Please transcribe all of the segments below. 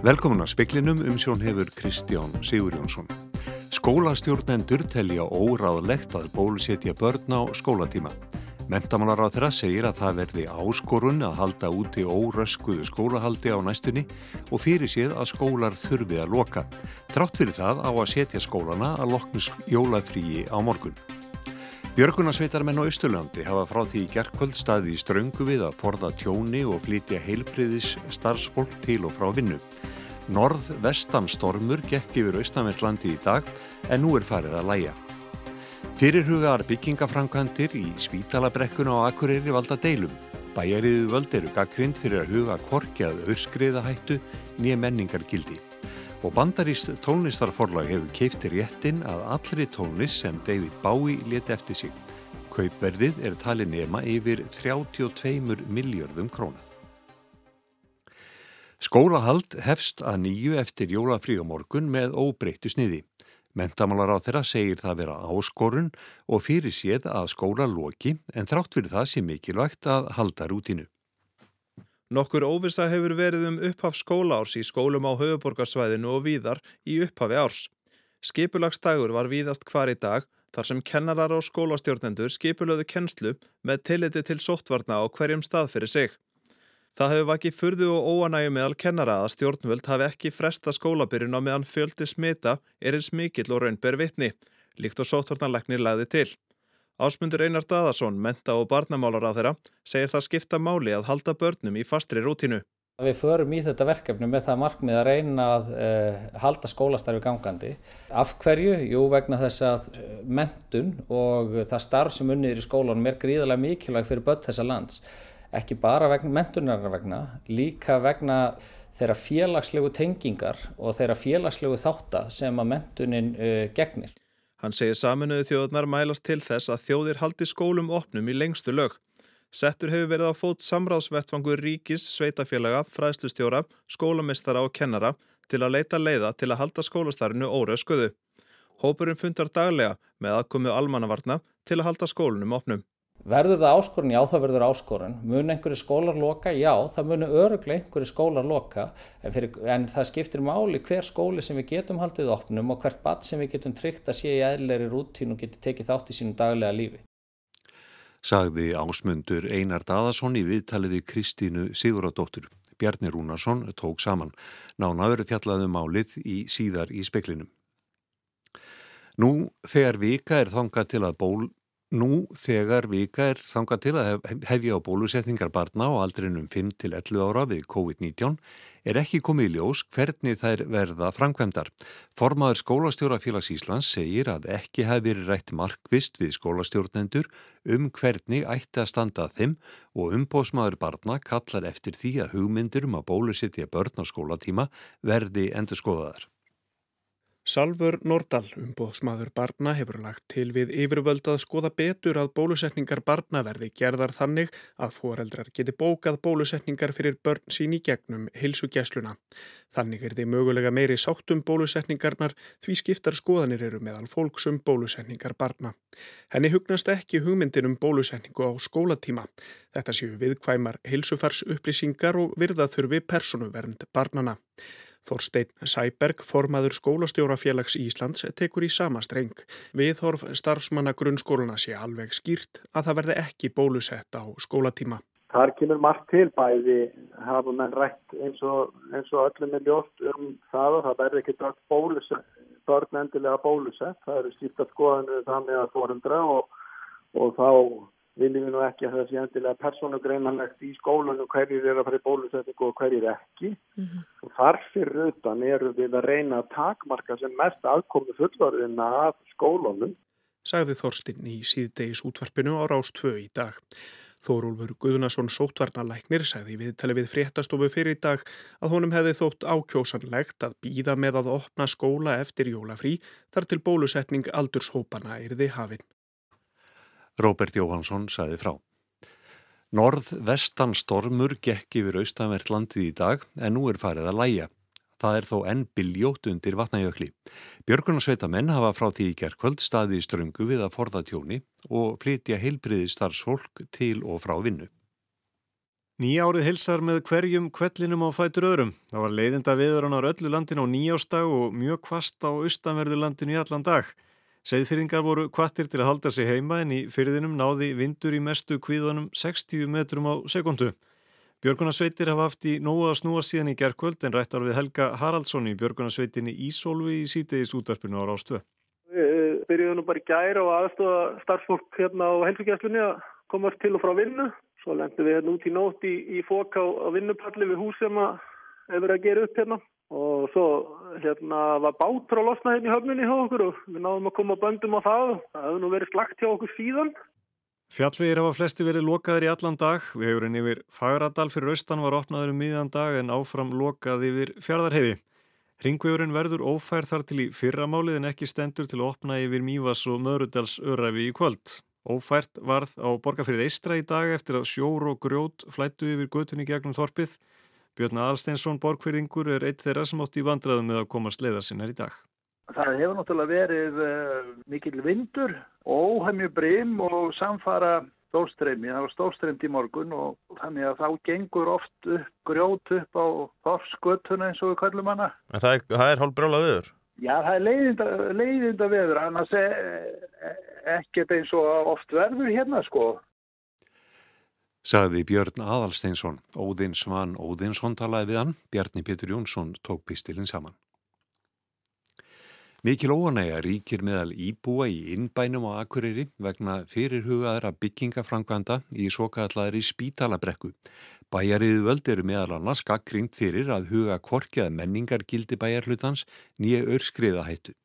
Velkomin að speklinum um sjón hefur Kristján Sigur Jónsson. Skólastjórnendur telja óráðlegt að bólusetja börn á skólatíma. Mentamálar á þeirra segir að það verði áskorun að halda úti óröskuðu skólahaldi á næstunni og fyrir séð að skólar þurfi að loka. Trátt fyrir það á að setja skólana að loknus jólafríi á morgun. Björgunarsveitarmenn á Östurlandi hafa frá því í gerðkvöld staði í ströngu við að forða tjóni og flytja heilbriðis starfsfólk til og frá vinnu. Norð-vestan stormur gekk yfir austanverðlandi í dag en nú er farið að læja. Fyrirhugaðar byggingafrankvandir í Svítalabrekkuna og Akureyri valda deilum. Bæjariðu völd eru gaggrind fyrir að huga korki að öskriðahættu nýja menningar gildi. Og bandaríst tónlistarforlag hefur keifti réttin að allri tónlist sem David Bowie leti eftir sig. Kaupverðið er talið nema yfir 32 miljardum krónar. Skólahald hefst að nýju eftir jólafrí og morgun með óbreyttu sniði. Mentamálar á þeirra segir það vera áskorun og fyrir séð að skóla loki en þrátt fyrir það sé mikilvægt að halda rútinu. Nokkur óvisa hefur verið um upphaf skólaárs í skólum á höfuborgarsvæðinu og víðar í upphafi árs. Skipulagsdagur var víðast hvar í dag þar sem kennarar og skólastjórnendur skipulöðu kennslu með tilliti til sóttvarna á hverjum stað fyrir sig. Það hefur vakið fyrðu og óanægu meðal kennara að stjórnvöld hafi ekki fresta skólabyrjun á meðan fjöldi smita er eins mikill og raunber vitni, líkt og sótvarnarlegnir lagði til. Ásmundur Einar Daðarsson, menta og barnamálar á þeirra, segir það skipta máli að halda börnum í fastri rútínu. Við förum í þetta verkefni með það markmið að reyna að uh, halda skólastarfi gangandi. Af hverju? Jú, vegna þess að eh, mentun og það starf sem unnir í skólanum er gríðarlega mikilvæg fyrir börn þessa lands ekki bara vegna mentunar vegna, líka vegna þeirra félagslegu tengingar og þeirra félagslegu þáttar sem að mentunin uh, gegnir. Hann segir saminuðu þjóðnar mælast til þess að þjóðir haldi skólum opnum í lengstu lög. Settur hefur verið á fót samráðsvettfangur ríkis, sveitafélaga, fræðstustjóra, skólamistara og kennara til að leita leiða til að halda skólastarinu órað skuðu. Hópurinn fundar daglega með aðkomu almannavarna til að halda skólunum opnum. Verður það áskorun? Já, það verður áskorun. Mun einhverju skólar loka? Já, það munur öruglega einhverju skólar loka en, fyrir, en það skiptir máli hver skóli sem við getum haldið opnum og hvert badd sem við getum tryggt að sé í eðleri rútín og geti tekið þátt í sínum daglega lífi. Sagði ásmundur Einar Daðarsson í viðtaliði Kristínu Siguradóttur. Bjarni Rúnarsson tók saman. Nána verið fjallaðu um málið í síðar í speklinum. Nú þegar vika er þangað til að ból Nú þegar vika er þangað til að hefja á bólusetningar barna á aldrinum 5-11 ára við COVID-19 er ekki komið í ljós hvernig þær verða framkvæmdar. Formaður skólastjórafélags Íslands segir að ekki hefði verið rætt markvist við skólastjórnendur um hvernig ætti að standa að þeim og umbósmaður barna kallar eftir því að hugmyndur um að bólusetja börn á skólatíma verði endur skoðaðar. Salfur Nordal, umbóðsmaður barna, hefur lagt til við yfirvöld að skoða betur að bólusetningar barna verði gerðar þannig að foreldrar geti bókað bólusetningar fyrir börn sín í gegnum hilsugjæsluna. Þannig er þið mögulega meiri sáttum bólusetningarnar því skiptar skoðanir eru meðal fólksum bólusetningar barna. Henni hugnast ekki hugmyndin um bólusetningu á skólatíma. Þetta séu viðkvæmar hilsufars upplýsingar og virðaþurfi personuvernd barnana. Þorstein Sæberg, formaður skólastjórafélags Íslands, tekur í sama streng. Viðhorf starfsmanna grunnskóluna sé alveg skýrt að það verði ekki bólusett á skólatíma. Þar kemur margt til bæði hafa menn rætt eins og, eins og öllum er ljótt um það og það verði ekki dætt bólusett, börn endilega bólusett. Það eru skýrt skoðanir þannig að fórundra og, og þá viljum við nú ekki að það sé endilega persónugreinanlegt í skólanu hverjir er að fara í bólusetningu og hverjir ekki. Mm -hmm. Og þarfir utan eru við að reyna að takmarka sem mest aðkomi fullvarðina af skólanum. Sagði Þorstin í síðdegis útvarpinu á Rástfö í dag. Þórólfur Guðnason sótvarnalæknir sagði við tali við fréttastofu fyrir í dag að honum hefði þótt ákjósanlegt að býða með að opna skóla eftir jólafrí þar til bólusetning aldurshópana erði hafinn. Róbert Jóhansson saði frá. Norð-vestan stormur gekk yfir austanvert landið í dag en nú er farið að læja. Það er þó enn biljótt undir vatnajökli. Björgunarsveita menn hafa frá því í gerðkvöld staði í ströngu við að forða tjóni og flytja heilbriði starfsfólk til og frá vinnu. Nýjárið hilsar með hverjum kvellinum á fætur öðrum. Það var leiðinda viðurann á öllu landin á nýjástag og mjög kvast á austanverðu landinu í allan dag. Seðfyrðingar voru kvattir til að halda sig heima en í fyrðinum náði vindur í mestu kvíðunum 60 metrum á sekundu. Björgunarsveitir hafa haft í nógu að snúa síðan í gerðkvöld en rættar við Helga Haraldsson í Björgunarsveitinni Ísólfi í sítiðis útarpinu á Rástvö. Við byrjuðum nú bara í gæra og aðstofa starfsfólk hérna á helsugjastlunni að komast til og frá vinnu. Svo lendum við hérna út í nótt í, í fók á, á vinnupalli við hús sem að hefur að gera upp hérna. Og svo hérna var bátur á losna hérna í höfninni hjá okkur og við náðum að koma böndum á það. Það hefur nú verið slagt hjá okkur síðan. Fjallvegir hafa flesti verið lokaður í allan dag. Vegurinn yfir Fagradal fyrir austan var opnaður um miðan dag en áfram lokað yfir fjardarheiði. Ringvegurinn verður ófær þar til í fyrramálið en ekki stendur til að opna yfir Mývas og Möðrudals öræfi í kvöld. Ófært varð á borgarfyrið Eistra í dag eftir að sjór og grjót flættu yfir götunni gegnum þorpið. Björn Aðalsteinsson borgfyrðingur er eitt þeirra sem átt í vandraðum með að komast leiða sinna í dag. Það hefur náttúrulega verið uh, mikil vindur, óhæmju brim og samfara stórstreymi. Það var stórstreymt í morgun og þannig að þá gengur oft upp, grjót upp á þorskötuna eins og við kallum hana. En það er, það er hálf brjóla viður? Já, það er leiðinda, leiðinda viður, annars er ekkert eins og oft verður hérna sko. Sagði Björn Aðalsteinsson, Óðinn Svan Óðinsson talaði við hann, Bjarni Pétur Jónsson tók pistilinn saman. Mikil óanægja ríkir meðal íbúa í innbænum á Akureyri vegna fyrirhugaðra byggingafrangvanda í svo kalladri spítalabrekku. Bæjariðu völd eru meðal annars gaggrínt fyrir að huga kvorkjað menningar gildi bæjarhlutans nýja örskriðahættu.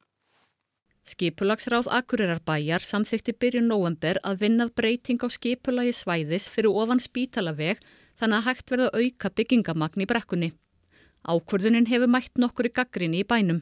Skipulagsráð Akureyrar bæjar samþykti byrjun november að vinnað breyting á skipulagi svæðis fyrir ofan spítalaveg þannig að hægt verða auka byggingamagn í brekkunni. Ákvörðunin hefur mætt nokkur í gaggrinni í bænum.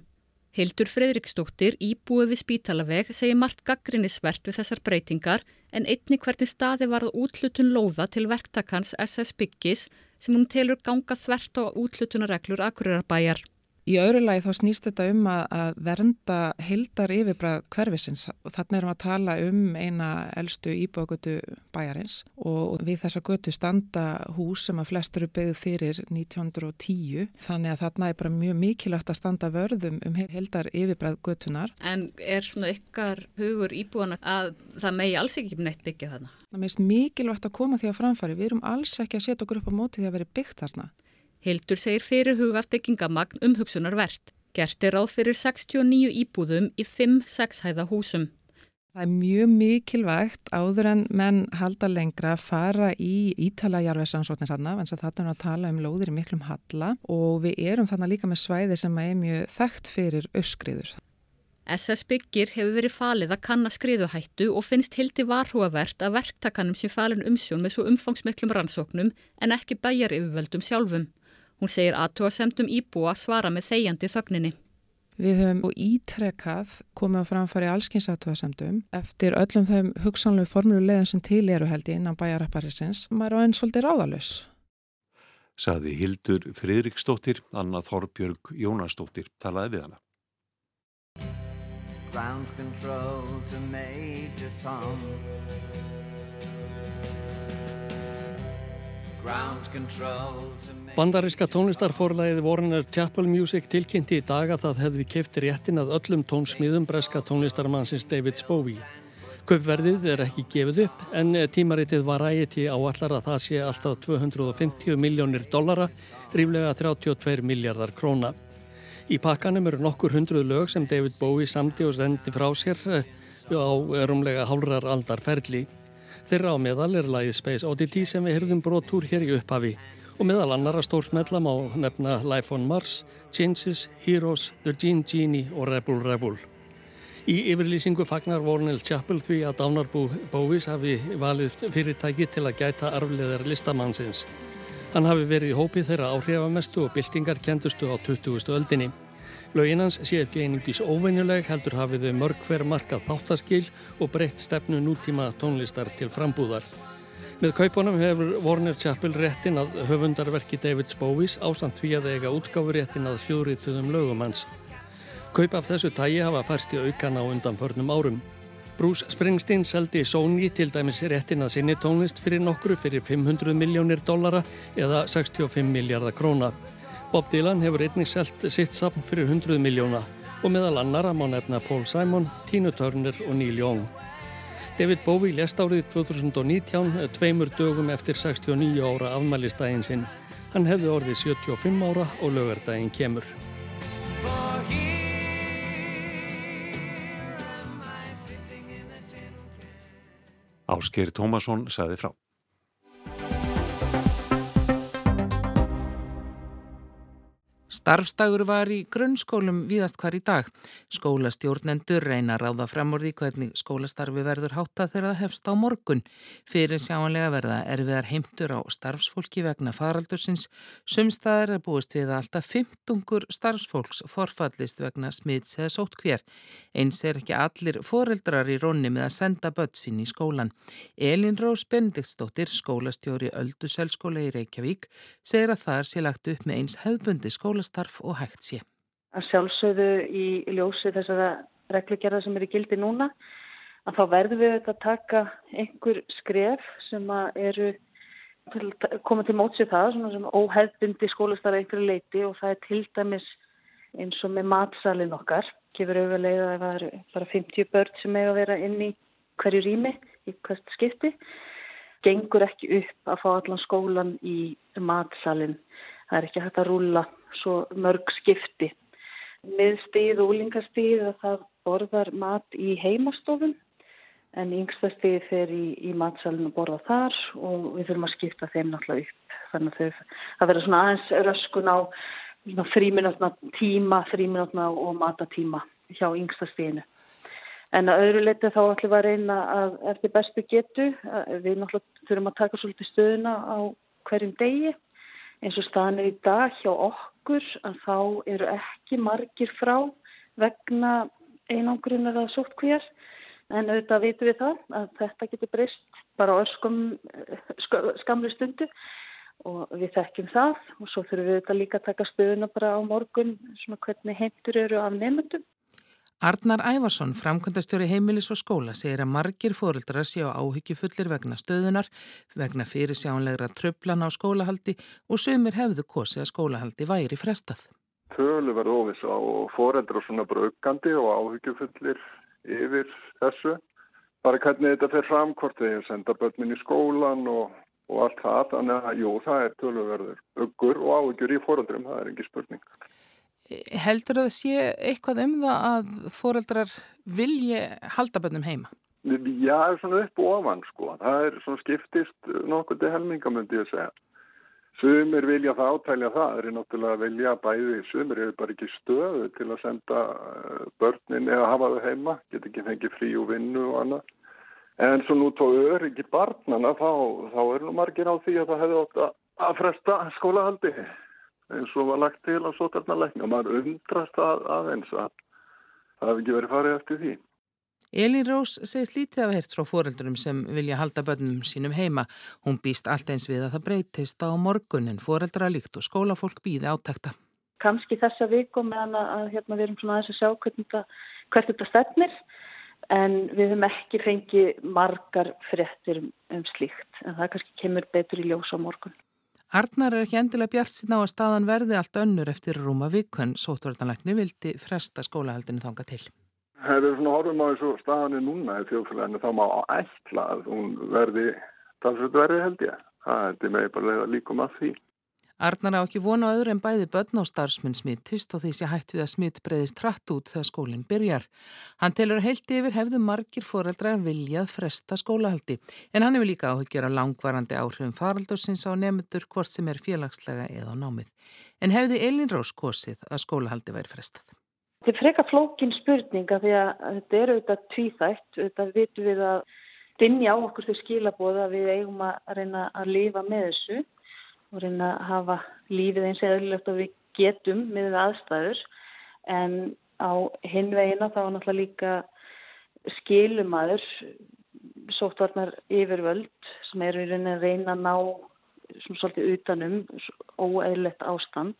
Hildur Fredriksdóttir íbúið við spítalaveg segir margt gaggrinnisvert við þessar breytingar en einni hvernig staði var að útlutun lóða til verktakans SS Byggis sem hún telur ganga þvert á útlutunareglur Akureyrbæjar. Í öðru lagi þá snýst þetta um að, að vernda hildar yfirbræð hverfisins og þannig erum við að tala um eina eldstu íbúagötu bæjarins og við þessa götu standa hús sem að flest eru byggðu fyrir 1910 þannig að þarna er bara mjög mikilvægt að standa vörðum um hildar yfirbræð götunar. En er svona ykkar hugur íbúana að það megi alls ekki neitt byggja þarna? Það meðist mikilvægt að koma því að framfæri. Við erum alls ekki að setja okkur upp á móti því að veri byggt þarna. Hildur segir fyrir hugað byggingamagn umhugsunar verðt. Gert er ráð fyrir 69 íbúðum í 5-6 hæða húsum. Það er mjög mikilvægt áður en menn halda lengra að fara í ítala jarðveðsansóknir hann en það er að tala um lóðir í miklum halla og við erum þannig líka með svæði sem er mjög þekkt fyrir öskriður. SS Byggir hefur verið falið að kanna skriðuhættu og finnst hildi varhúavert að verktakanum sem falin umsjón með svo umfangsmiklum rannsóknum en ekki bæjar yfirveldum sjálfum. Hún segir aðtóasemdum íbúa svara með þegjandi þögninni. Við höfum ítrekkað komið á framfæri allskynns aðtóasemdum eftir öllum þeim hugsanlegu formulegiðan sem til eru held í innan bæjarapparisins. Er enn svolítið ráðalus. Saði Hildur Fridriksdóttir, Anna Þorbjörg Jónasdóttir talaði við hana. Ground control to Major Tom Bandaríska tónlistarforlæðið Warner Chapel Music tilkynnti í dag að það hefði kefti réttin að öllum tónsmíðum breska tónlistarmannsins David Bowie. Kaupverðið er ekki gefið upp en tímaritið var ægiti á allar að það sé alltaf 250 miljónir dollara, ríflega 32 miljardar króna. Í pakkanum eru nokkur hundruð lög sem David Bowie samti og sendi frá sér eh, á rúmlega hálrar aldar ferli. Þeirra á meðal er lagið Space Oddity sem við hyrðum brotúr hér í upphafi og meðal annara stórsmellam á nefna Life on Mars, Changes, Heroes, The Gene Genie og Rebel Rebel. Í yfirlýsingu fagnar Warnell Chapel því að Dánarbú Bóvis hafi valið fyrirtæki til að gæta arfleðar listamannsins. Hann hafi verið í hópi þeirra áhrifamestu og byltingar kendustu á 20. öldinni. Lauginans sé ekki einingis óvenjuleg heldur hafið þau mörg hver markað þáttaskil og breytt stefnu nútíma tónlistar til frambúðar. Með kaupunum hefur Warner Chappell réttin að höfundarverki David Bowies ástand því að eiga útgáfi réttin að hljóðrituðum lögum hans. Kaup af þessu tægi hafa færst í aukana á undanförnum árum. Bruce Springsteen seldi Sony til dæmis réttin að sinni tónlist fyrir nokkru fyrir 500 miljónir dollara eða 65 miljardar króna. Bob Dylan hefur einnig selt sitt sapn fyrir 100 miljóna og meðal annara má nefna Paul Simon, Tina Turner og Neil Young. David Bowie lest árið 2019 tveimur dögum eftir 69 ára afmælistægin sinn. Hann hefði orðið 75 ára og lögardægin kemur. Ásker Tómasson saði frá. Starfstagur var í grunnskólum víðast hvar í dag. Skólastjórnendur reyna að ráða framorði hvernig skólastarfi verður hátta þegar það hefst á morgun. Fyrir sjáanlega verða erfiðar heimtur á starfsfólki vegna faraldursins. Sumstaðar er búist við alltaf 15 starfsfólks forfallist vegna smiðs eða sótt hver. Eins er ekki allir foreldrar í rónni með að senda börn sín í skólan. Elin Rós Bendiktsdóttir, skólastjóri Ölduselskóla í Reykjavík, segir að það sé lagt upp með eins hefbundi skóla skólastarf og hægt sé. Að sjálfsögðu í ljósi þessara reglugjörða sem er í gildi núna að þá verðum við að taka einhver skref sem eru komið til mótsið það sem óhefðbindi skólastarf einhverju leiti og það er til dæmis eins og með matsalinn okkar. Gefur auðvitað að það eru bara 50 börn sem eiga að vera inn í hverju rými í hvert skipti. Gengur ekki upp að fá allan skólan í matsalinn það er ekki hægt að rúla svo mörg skipti. Miðstíð og úlingastíð að það borðar mat í heimastofun en yngstastíð fer í, í matsalinu að borða þar og við þurfum að skipta þeim náttúrulega upp. Þannig að það verður svona aðeins röskun á fríminutna tíma, fríminutna og matatíma hjá yngstastíðinu. En að öðru leiti þá ætlum við að reyna að eftir bestu getu, við náttúrulega þurfum að taka svolítið stöðuna á hverjum degi eins og staðan er í dag hjá okkur að þá eru ekki margir frá vegna einangrunar að sótt kvér en auðvitað vitum við það að þetta getur breyst bara á öskum skamlu stundu og við þekkjum það og svo þurfum við þetta líka að taka stöðuna bara á morgun svona hvernig heimtur eru af nefndum. Arnar Ævarsson, framkvæmdastjóri heimilis og skóla, segir að margir fóruldrar séu áhyggjufullir vegna stöðunar, vegna fyrir sjánlegra tröflan á skólahaldi og sömur hefðu kosið að skólahaldi væri frestað. Tölu verður óviss á fóruldrar svona braukandi og áhyggjufullir yfir þessu. Bara hvernig þetta fer fram, hvort þeir senda börnin í skólan og, og allt það. Þannig að jú, það er tölu verður öggur og áhyggjur í fóruldrum, það er ekki spurning. Heldur það að sé eitthvað um það að fóreldrar vilji halda bönnum heima? Já, svona upp og ofan sko. Það er svona skiptist nokkuð til helmingamöndi að segja. Sumir vilja það átælja það, það er náttúrulega að vilja bæði, sumir eru bara ekki stöðu til að senda eh, börnin eða hafa þau heima, get ekki fengið frí og vinnu og annað. En svo nú tóðu öryggi barnana þá, þá er nú margir á því að það hefði ótt að fresta skólahaldi eins og var lagt til á sótarnarleikni og maður undrast að aðeins að það hefði ekki verið farið eftir því. Elin Rós segist lítið af hert frá fóreldurum sem vilja halda börnum sínum heima. Hún býst allt eins við að það breytist á morgun en fóreldra líkt og skólafólk býði átækta. Kanski þessa viku meðan að hérna, við erum svona aðeins að sjá þetta, hvert þetta stefnir en við höfum ekki fengið margar fréttir um slíkt en það kannski kemur betur í ljós á morgun. Arnar er ekki endilega bjart síðan á að staðan verði allt önnur eftir rúma vikun. Sótvartanlækni vildi fresta skólahaldinu þanga til. Það er svona horfum á þessu staðan er núna í þjóðfélaginu þá má ætla að hún verði talsveit verði held ég. Það er með bara líkum að því. Arnar á ekki vona öðru en bæði börn á starfsmenn smittist og því sé hætt við að smitt breyðist hratt út þegar skólinn byrjar. Hann telur heilt yfir hefðu margir foreldrar viljað fresta skólahaldi en hann hefur líka áhyggjur af langvarandi áhrifum faraldursins á nefndur hvort sem er félagslega eða á námið. En hefði Elin Rós kosið að skólahaldi væri frestað? Þetta er freka flókin spurninga því að þetta er auðvitað tvíþætt. Þetta vitum við að dinja á okkur þau skilabóða við eigum að reyna að lifa með þessu og reyna að hafa lífið eins eðlilegt og við getum með aðstæður en á hinvegina þá er náttúrulega líka skilumadur sóttvarnar yfirvöld sem eru í rauninni að reyna að ná svona svolítið utanum óeðlegt ástand.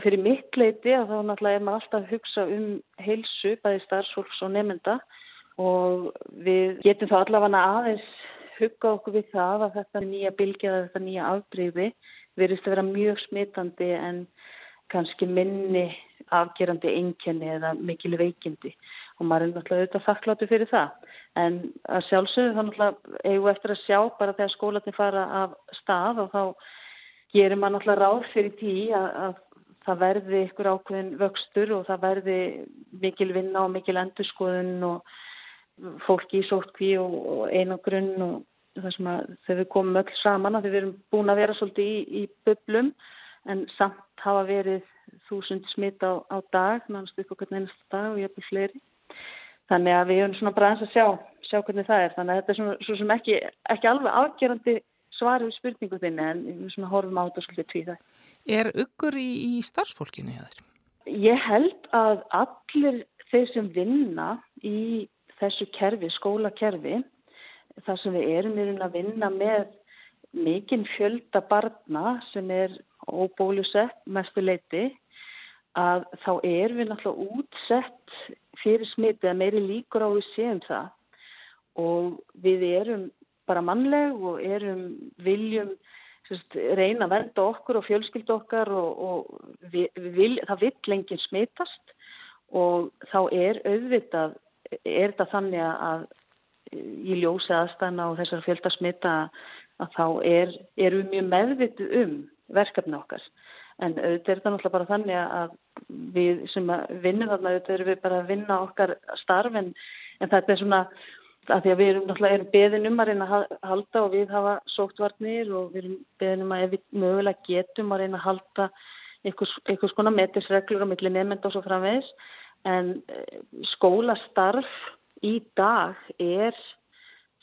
Fyrir mitt leiti að þá náttúrulega er maður alltaf að hugsa um heilsu bæði starfsfólks og nefnda og við getum þá allavega aðeins hugga okkur við það að þetta nýja bylgja eða þetta nýja afbreyfi verist að vera mjög smitandi en kannski minni afgerandi einkenni eða mikil veikindi og maður er náttúrulega auðvitað þakkláttu fyrir það. En að sjálfsögðu þá náttúrulega eigum eftir að sjá bara þegar skólatin fara af stað og þá gerir maður náttúrulega ráð fyrir tí að, að það verði ykkur ákveðin vöxtur og það verði mikil vinna og mikil endurskoðun og fólki í sótkví og, og einagrunn og það sem að þegar við komum öll saman að við erum búin að vera svolítið í, í bublum en samt hafa verið þúsund smitt á, á dag, náttúrulega upp okkur einasta dag og ég hef fleri. Þannig að við erum svona bara eins að sjá, sjá hvernig það er. Þannig að þetta er svona, svo sem ekki, ekki alveg afgerandi svarið spurningu þinni en við svona horfum á þetta svolítið tvíða. Er ykkur í, í starfsfólkinu hjá þér? Ég held að allir þeir sem vinna í þessu kerfi, skólakerfi, þar sem við erum, erum að vinna með mikinn fjölda barna sem er óbólusett mestu leiti að þá er við náttúrulega útsett fyrir smitið að meiri líkur á við séum það. Og við erum bara mannleg og erum viljum sérst, reyna að venda okkur og fjölskyld okkar og, og við, við vil, það vill lengið smitast. Og þá er auðvitað, er þetta þannig að í ljósi aðstæðna og þessar fjöldarsmita að þá er, við mjög meðvitið um verkefni okkar. En auðvitað er það náttúrulega bara þannig að við sem vinnum þarna auðvitað erum við bara að vinna okkar starf en, en þetta er svona að því að við erum náttúrulega erum beðin um að reyna að halda og við hafa sóktvarnir og við erum beðin um að ef við mögulega getum að reyna að halda einhvers, einhvers konar metisreglur á milli nefnend og svo framvegs en eh, skólastarf í dag er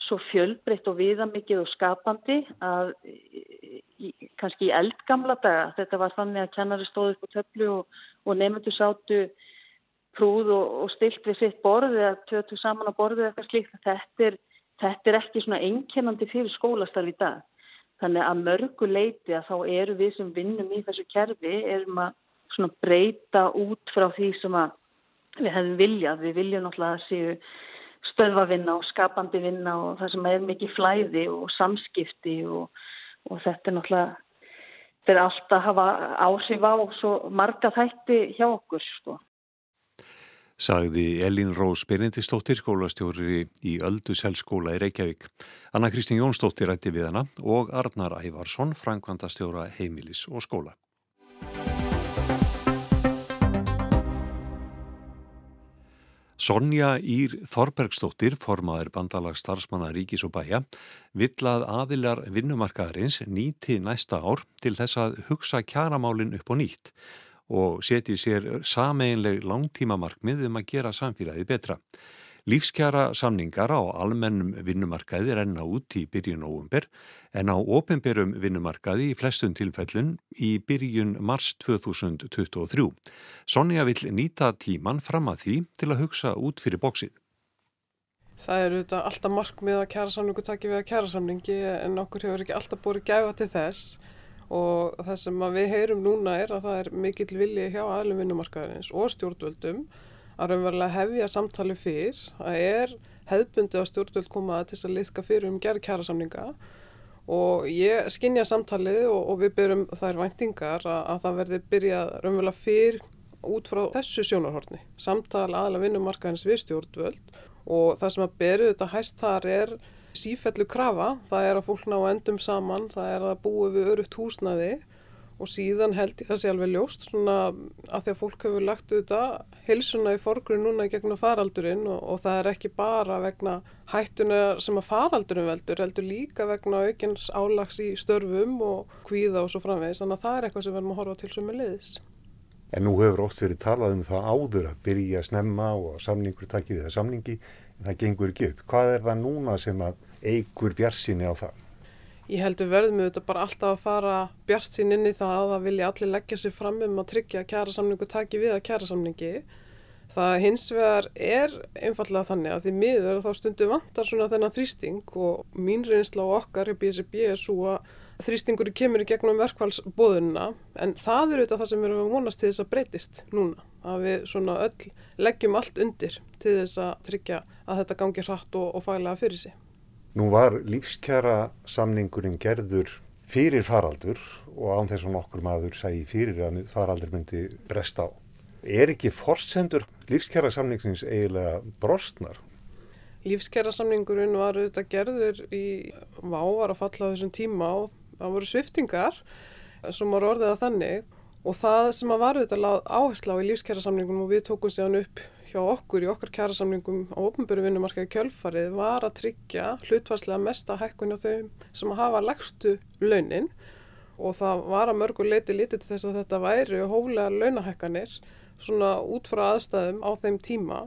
svo fjölbreytt og viðamikið og skapandi að í, kannski í eldgamla daga, þetta var þannig að kennari stóði upp á töflu og, og nefndu sátu prúð og, og stilt við sitt borði eða tötu saman á borði eða eitthvað slíkt, þetta er, þetta er ekki svona einkennandi fyrir skólastarf í dag. Þannig að mörgu leiti að þá eru við sem vinnum í þessu kerfi erum að breyta út frá því sem við hefum viljað. Við viljum náttúrulega að séu stöðvavinna og skapandi vinna og það sem er mikið flæði og samskipti og, og þetta er náttúrulega fyrir alltaf að hafa áhrif á svo marga þætti hjá okkur sko. Sagði Elín Rós Benindistóttir skólastjóri í Ölduselsskóla í Reykjavík. Anna Kristín Jónsdóttir rætti við hana og Arnar Ævarsson, frangvandastjóra heimilis og skóla. Sonja Ír Þorbergsdóttir, formaður bandalags starfsmanna Ríkis og Bæja, vill að aðilar vinnumarkaðarins nýti næsta ár til þess að hugsa kjaramálinn upp og nýtt og seti sér sameinleg langtímamarkmið um að gera samfélagi betra. Lífskjara samningar á almennum vinnumarkaði renna út í byrjun óumber en á ofinberum vinnumarkaði í flestun tilfellun í byrjun mars 2023. Sonja vill nýta tíman fram að því til að hugsa út fyrir bóksið. Það eru þetta alltaf markmið að kjærasamningu takki við að kjærasamningi en okkur hefur ekki alltaf búið gæfa til þess og það sem við heyrum núna er að það er mikill vilji hjá aðlum vinnumarkaðarins og stjórnvöldum að raunverulega hefja samtali fyrr. Að er hefðbundi að stjórnvöld koma til að liðka fyrir um gerð kjærasamninga og ég skinnja samtalið og, og við byrjum þær væntingar að, að það verði byrjað raunverulega fyrr út frá þessu sjónarhortni. Samtal aðalega vinnumarkaðins við stjórnvöld. Og það sem að byrju þetta hæst þar er sífellu krafa, það er að fólk ná endum saman, það er að búa við örugt húsnaði og síðan held ég það sé alveg ljóst svona að því að fólk hefur lagt auðvitað hilsuna í forgrunn núna gegnum faraldurinn og, og það er ekki bara vegna hættuna sem að faraldurinn veldur, heldur líka vegna aukens álags í störfum og kvíða og svo framvegis, þannig að það er eitthvað sem við verðum að horfa til sem er liðis. En nú hefur oft verið talað um það áður að byrja að snemma og samningur takkið það samningi, en það gengur ekki upp. Hvað er það núna sem að eigur bjarsinni á það? Ég held við verðum auðvitað bara alltaf að fara bjart sín inn í það að það vilja allir leggja sér fram um að tryggja að kjærasamningu taki við að kjærasamningi. Það hins vegar er einfallega þannig að því miður þá stundu vantar svona þennan þrýsting og mín reynsla á okkar í BSB er svo að þrýstingur kemur í gegnum verkvælsbóðunna en það er auðvitað það sem við erum að vonast til þess að breytist núna að við svona öll leggjum allt undir til þess að tryggja að þetta gangi hratt og, og fælega fyrir sig. Nú var lífskjara samningurinn gerður fyrir faraldur og án þess að nokkur maður sæði fyrir að faraldur myndi bresta á. Er ekki forsendur lífskjara samningsins eiginlega brostnar? Lífskjara samningurinn var auðvitað gerður í váar að falla á þessum tíma og það voru sviftingar sem voru orðið að þannig og það sem að var auðvitað áhersla á í lífskjærasamningum og við tókum séðan upp hjá okkur í okkar kjærasamningum á ofnböru vinnumarkaði kjölfarið var að tryggja hlutvarslega mesta hækkun á þau sem hafa legstu launin. Og það var að mörgur leiti litið til þess að þetta væri hóflega launahækkanir svona út frá aðstæðum á þeim tíma.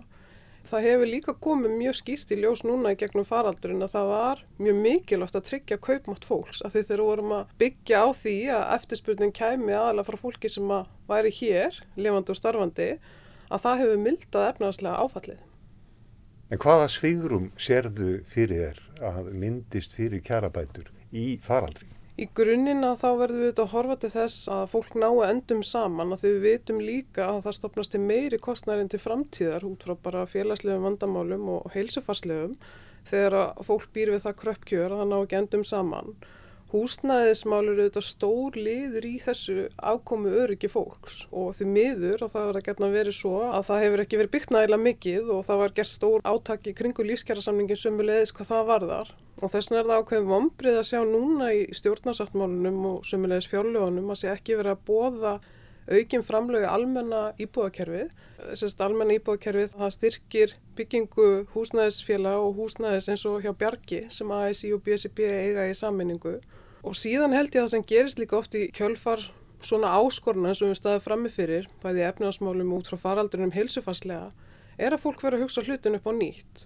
Það hefur líka komið mjög skýrt í ljós núna í gegnum faraldurinn að það var mjög mikilvægt að tryggja kaupmátt fólks af því þegar vorum að byggja á því að eftirspurning kæmi aðalega frá fólki sem að væri hér, lifandi og starfandi, að það hefur mildað efnaðslega áfallið. En hvaða svigrum sérðu fyrir þér að myndist fyrir kjarabætur í faraldri? Í grunnina þá verðum við auðvitað að horfa til þess að fólk nái endum saman að við vitum líka að það stopnast til meiri kostnærin til framtíðar út frá bara félagslegum vandamálum og heilsufarslegum þegar að fólk býr við það kröppkjör að það ná ekki endum saman. Húsnæðismálur eru auðvitað stór liður í þessu afkomi öryggi fólks. Og því miður og það verður að getna verið svo að það hefur ekki verið byggt nægilega mikið og það var gert stór átaki kringu lífskjærasamningin sömulegis hvað það varðar. Og þess vegna er það ákveðin vombrið að sjá núna í stjórnarsáttmálunum og sömulegis fjárlögunum að sé ekki verið að bóða aukin framlögu almenna íbúðakerfið. Þessast almenna íbúðakerfið það styrkir byggingu húsnæðisfélag og húsnæðis eins og hjá Bjarki sem ASI og BSB eiga í sammenningu og síðan held ég að það sem gerist líka oft í kjölfar svona áskorna og við staðum frammi fyrir bæði efnaðasmálum út frá faraldunum heilsufarslega er að fólk vera að hugsa hlutin upp á nýtt.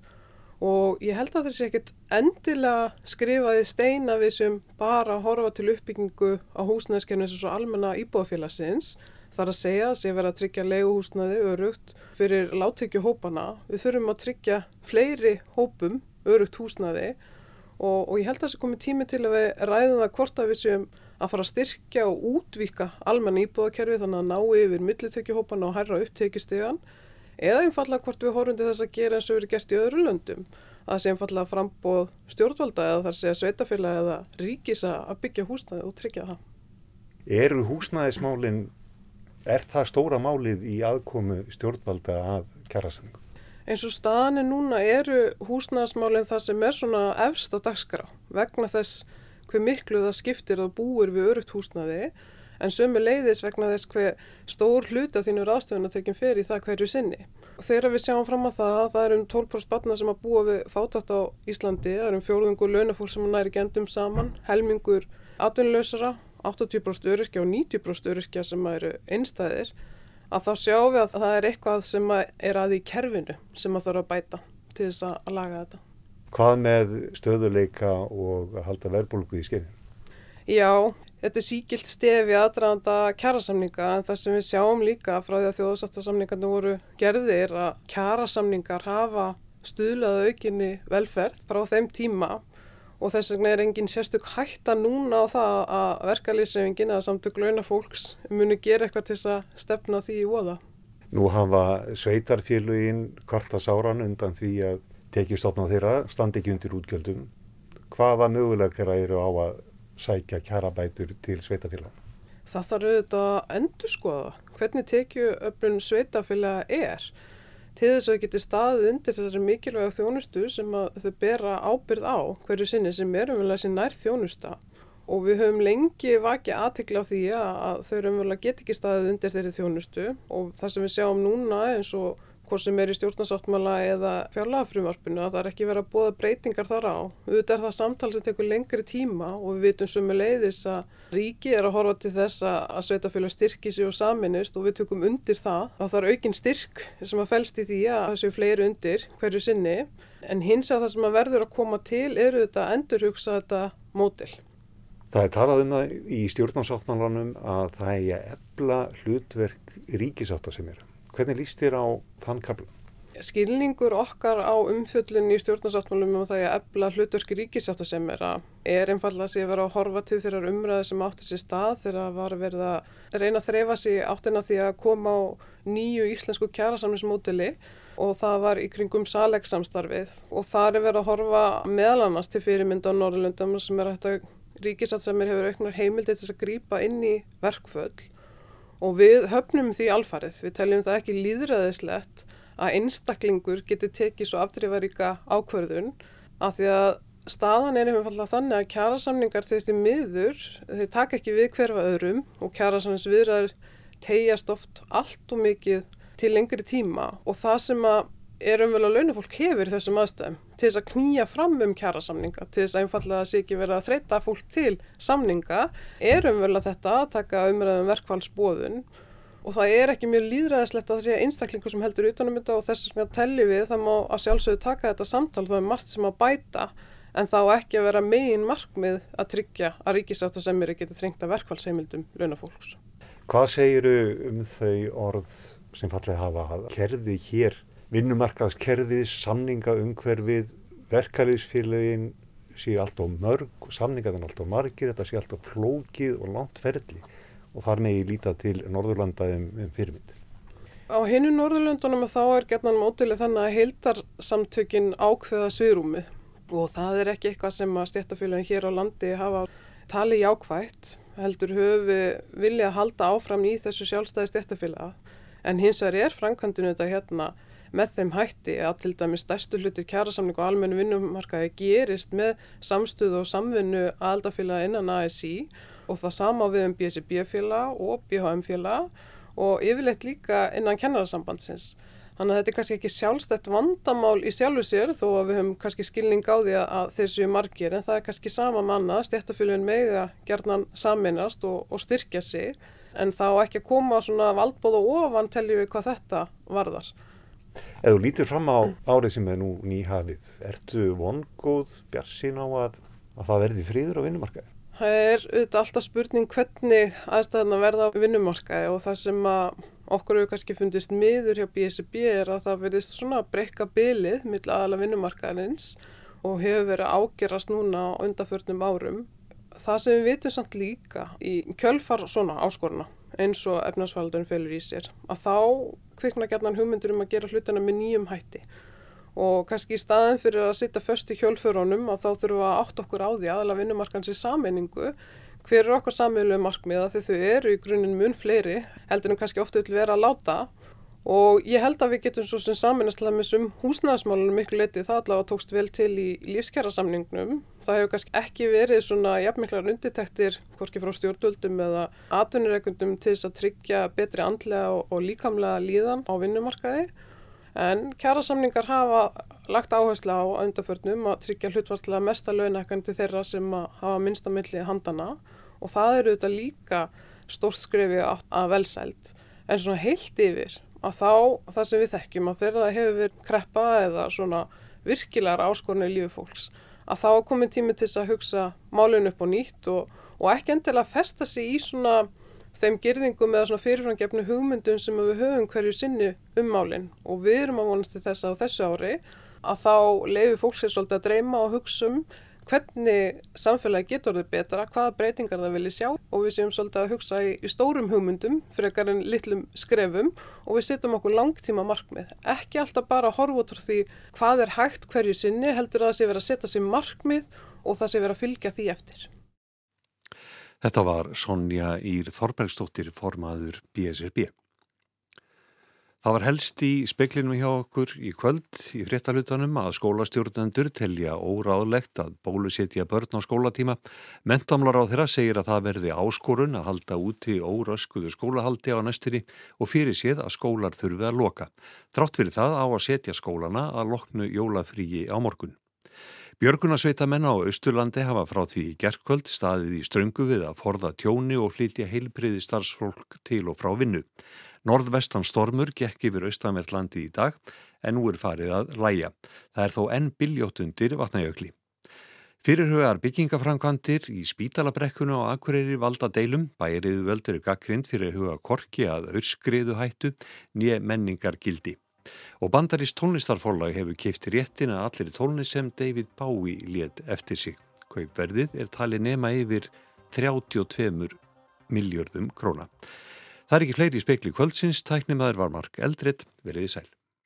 Og ég held að þessi ekkert endilega skrifaði steina við sem bara horfa til uppbyggingu á húsnæðiskerfni eins og almenna íbúðafélagsins þar að segja að sé verið að tryggja leiguhúsnæði örugt fyrir láttekju hópana. Við þurfum að tryggja fleiri hópum örugt húsnæði. og, og ég held að þessi komið tími til að við ræðum það hvort að við séum að fara að styrkja og útvíka almenna íbúðakerfi þannig að ná yfir millitekjuhópana og hærra upptekistegan eða einfallega hvort við horfum til þess að gera eins og verið gert í öðru löndum að sé einfallega frambóð stjórnvalda eða þar sé að sveitafélag eða ríkis að byggja húsnæði og tryggja það. Eru húsnæðismálinn, er það stóra málið í aðkomu stjórnvalda að kjærasamningum? Eins og staðanir núna eru húsnæðismálinn það sem er svona efst á dagskrá vegna þess hver miklu það skiptir að búir við örugt húsnæði en sömu leiðis vegna þess hver stór hlut af þínu ráðstöfun að tekjum fyrir það hverju sinni. Og þegar við sjáum fram að það, það er um 12% batna sem að búa við fátátt á Íslandi, það er um fjórðungur launafólk sem næri gendum saman, helmingur atvinnlausara, 80% öryrkja og 90% öryrkja sem eru einstæðir, að þá sjáum við að það er eitthvað sem er að í kerfinu sem að þarf að bæta til þess að laga þetta. Hvað með stöðuleika og að halda verðbólgu í skefinu? Já, Þetta er síkilt stefi aðdraðanda kjærasamninga en það sem við sjáum líka frá því að þjóðsáttarsamningarnir voru gerðir að kjærasamningar hafa stuðlaðu aukinni velferð frá þeim tíma og þess vegna er engin sérstök hætta núna á það að verkalýsefingin eða samtök launafólks muni gera eitthvað til að stefna því í voða. Nú hafa sveitarfélugin kvarta sáran undan því að tekjustofna þeirra standi ekki undir útgjöldum. Hvaða mögulegar eru á að sækja kjarabætur til sveitafélag? Það þarf auðvitað að endur skoða hvernig tekju öflun sveitafélag er til þess að það geti staðið undir þessari mikilvæga þjónustu sem þau bera ábyrð á hverju sinni sem er umvel að sé nær þjónusta og við höfum lengi vakið aðtikla á því að þau umvel að geti ekki staðið undir þeirri þjónustu. Og það sem við sjáum núna eins og hvort sem er í stjórnarsáttmála eða fjárlagafrumvarpinu að það er ekki verið að bóða breytingar þar á. Auðvitað er það samtal sem tekur lengri tíma og við vitum sumu leiðis að ríki er að horfa til þess að sveitafélag styrki sig og saminist og við tökum undir það. Það þarf aukinn styrk sem að fælst í því að það séu fleiri undir hverju sinni en hins að það sem að verður að koma til eru þetta að endurhugsa þetta mótil. Það er talað um það í stjórnarsáttmálanum að það er að ebla hlutverk ríkisáttasemjara Hvernig líst þér á þann kapla? Skilningur okkar á umfjöllun í stjórnarsáttmálum um það að ebla hlutverki ríkisáta sem er að er einfallega að sé að vera að horfa til þeirrar umræði sem átti sér stað þegar að var verið að reyna að þreyfa sér áttina því að koma á nýju íslensku kjærasamnismódili og það var í kringum salegsamstarfið og þar er verið að horfa meðal annars til fyrirmynda á Norrlundum sem er að ríkisáta sem er hefur auknar heimildi til að grípa inn í verkföll og við höfnum því alfarið, við teljum það ekki líðræðislegt að einstaklingur geti tekið svo afdrifaríka ákverðun af því að staðan er einfallega þannig að kjærasamningar þeir til miður, þeir taka ekki við hverfa öðrum og kjærasamningsviðrar tegjast oft allt og mikið til lengri tíma. Og það sem að er umvel að launafólk hefur þessum aðstæðum til þess að knýja fram um kjærasamninga til þess að einfallega að sé ekki verið að þreita fólk til samninga er umvel að þetta að taka umræðum verkfallsbóðun og það er ekki mjög líðræðislegt að það sé einstaklingu sem heldur utanum þetta og þess að telli við það má að sjálfsögðu taka þetta samtal það er margt sem að bæta en þá ekki að vera megin markmið að tryggja að ríkisáttasemiri geti þrengt að verkfallsheimildum launafólks. Hvað segiru um þau orð sem fallið hafa að kerfi hér, vinnumarkaðskerfið, samninga umhverfið, verkefliðsfélagin séu allt á mörg, samningaðan allt á margir, þetta séu allt á flókið og langt ferli og þar megi líta til Norðurlanda um, um fyrirmynd. Á hinnu Norðurlöndunum þá er gerðan mótileg þannig að heildarsamtökin ákveða sviðrúmið og það er ekki eitthvað sem að stjættafélagin hér á landi hafa talið jákvægt heldur höfu vilja að halda áfram í þessu sjálfstæði stjættafélaga en hins vegar er framkvæmdunu þetta hérna með þeim hætti að til dæmi stærstu hluti kjærasamning og almennu vinnumarkaði gerist með samstuð og samvinnu aðaldafélaga innan ASI og það sama við um BSB-félag og BHM-félag og yfirleitt líka innan kennarasambandsins. Þannig að þetta er kannski ekki sjálfstætt vandamál í sjálfu sér þó að við höfum kannski skilning á því að þeir séu margir en það er kannski sama manna, stjættafélagin mega gerðnan saminast og, og styrkja sig en þá ekki að koma svona valdbóð og ofan teljum við hvað þetta varðar. Ef þú lítir fram á árið sem er nú nýhafið, ertu vongóð bjarsín á að, að það verði fríður á vinnumarkaði? Það er auðvitað alltaf spurning hvernig aðstæðan að verða á vinnumarkaði og það sem okkur hefur kannski fundist miður hjá BSB er að það verðist svona að breyka bylið mill aðala vinnumarkaðinins og hefur verið ágerast núna á undarförnum árum. Það sem við vitum samt líka í kjölfar svona áskoruna eins og efnarsfaldun felur í sér að þá kvikna gætnan hugmyndur um að gera hlutina með nýjum hætti. Og kannski í staðin fyrir að sitta först í hjólfurunum og þá þurfum við að átt okkur á því aðalega vinnumarkans í sameiningu hver er okkar sameilu markmiða því þau eru í grunninn mun fleiri heldur en kannski ofta vil vera að láta og ég held að við getum svo sem saminastlega með sum húsnæðismálunum miklu leiti það allavega tókst vel til í lífskjærasamningnum það hefur kannski ekki verið svona jafnmiklar undirtektir hvorki frá stjórnvöldum eða atvinnureikundum til þess að tryggja betri andlega og, og líkamlega líðan á vinnumarkaði. En kjærasamningar hafa lagt áherslu á undarförnum að tryggja hlutvarslega mesta launækkan til þeirra sem hafa minnstamilli handana og það eru þetta líka stórt skrefi að velsælt. En svona heilt yfir að þá það sem við þekkjum að þeirra hefur verið kreppa eða svona virkilegar áskorinu í lífi fólks að þá komin tími til að hugsa málun upp og nýtt og, og ekki endilega festa sig í svona þeim gerðingum eða svona fyrirframgefnu hugmyndum sem við höfum hverju sinni um málinn og við erum að vonast til þess að þessu ári að þá leiði fólk sér svolítið að dreyma og hugsa um hvernig samfélagi getur þau betra, hvaða breytingar það vilja sjá og við séum svolítið að hugsa í, í stórum hugmyndum fyrir ekkar en litlum skrefum og við setjum okkur langtíma markmið. Ekki alltaf bara að horfa út frá því hvað er hægt hverju sinni, heldur að það sé verið að setja sér markmið og það sé verið að fylgja því eftir. Þetta var Sonja Ír Þorbergstóttir formaður BSRB. Það var helst í speklinum hjá okkur í kvöld í fréttalutanum að skólastjórnendur telja óráðlegt að bólusetja börn á skólatíma. Mentamlar á þeirra segir að það verði áskorun að halda úti óröskuðu skólahaldi á næstunni og fyrir séð að skólar þurfi að loka. Trátt fyrir það á að setja skólana að loknu jólafríi á morgun. Björgunarsveita menna á Östurlandi hafa frá því gerðkvöld staðið í ströngu við að forða tjóni og flytja heilbriði starfsfólk til og frá vinnu. Norðvestan stormur gekk yfir Östanvertlandi í dag en nú er farið að læja. Það er þó enn biljóttundir vatnajökli. Fyrirhugar byggingaframkvandir í spítalabrekkuna og akureyri valda deilum, bæriðu völdur gaggrind fyrir að huga korki að örskriðu hættu nýja menningar gildi. Og bandarist tónlistarforlag hefur keift réttina allir tónlist sem David Bowie létt eftir sig. Kaupverðið er tali nema yfir 32 miljörðum króna. Það er ekki fleiri í spekli kvöldsins, tæknimaður var Mark Eldred, veriði sæl.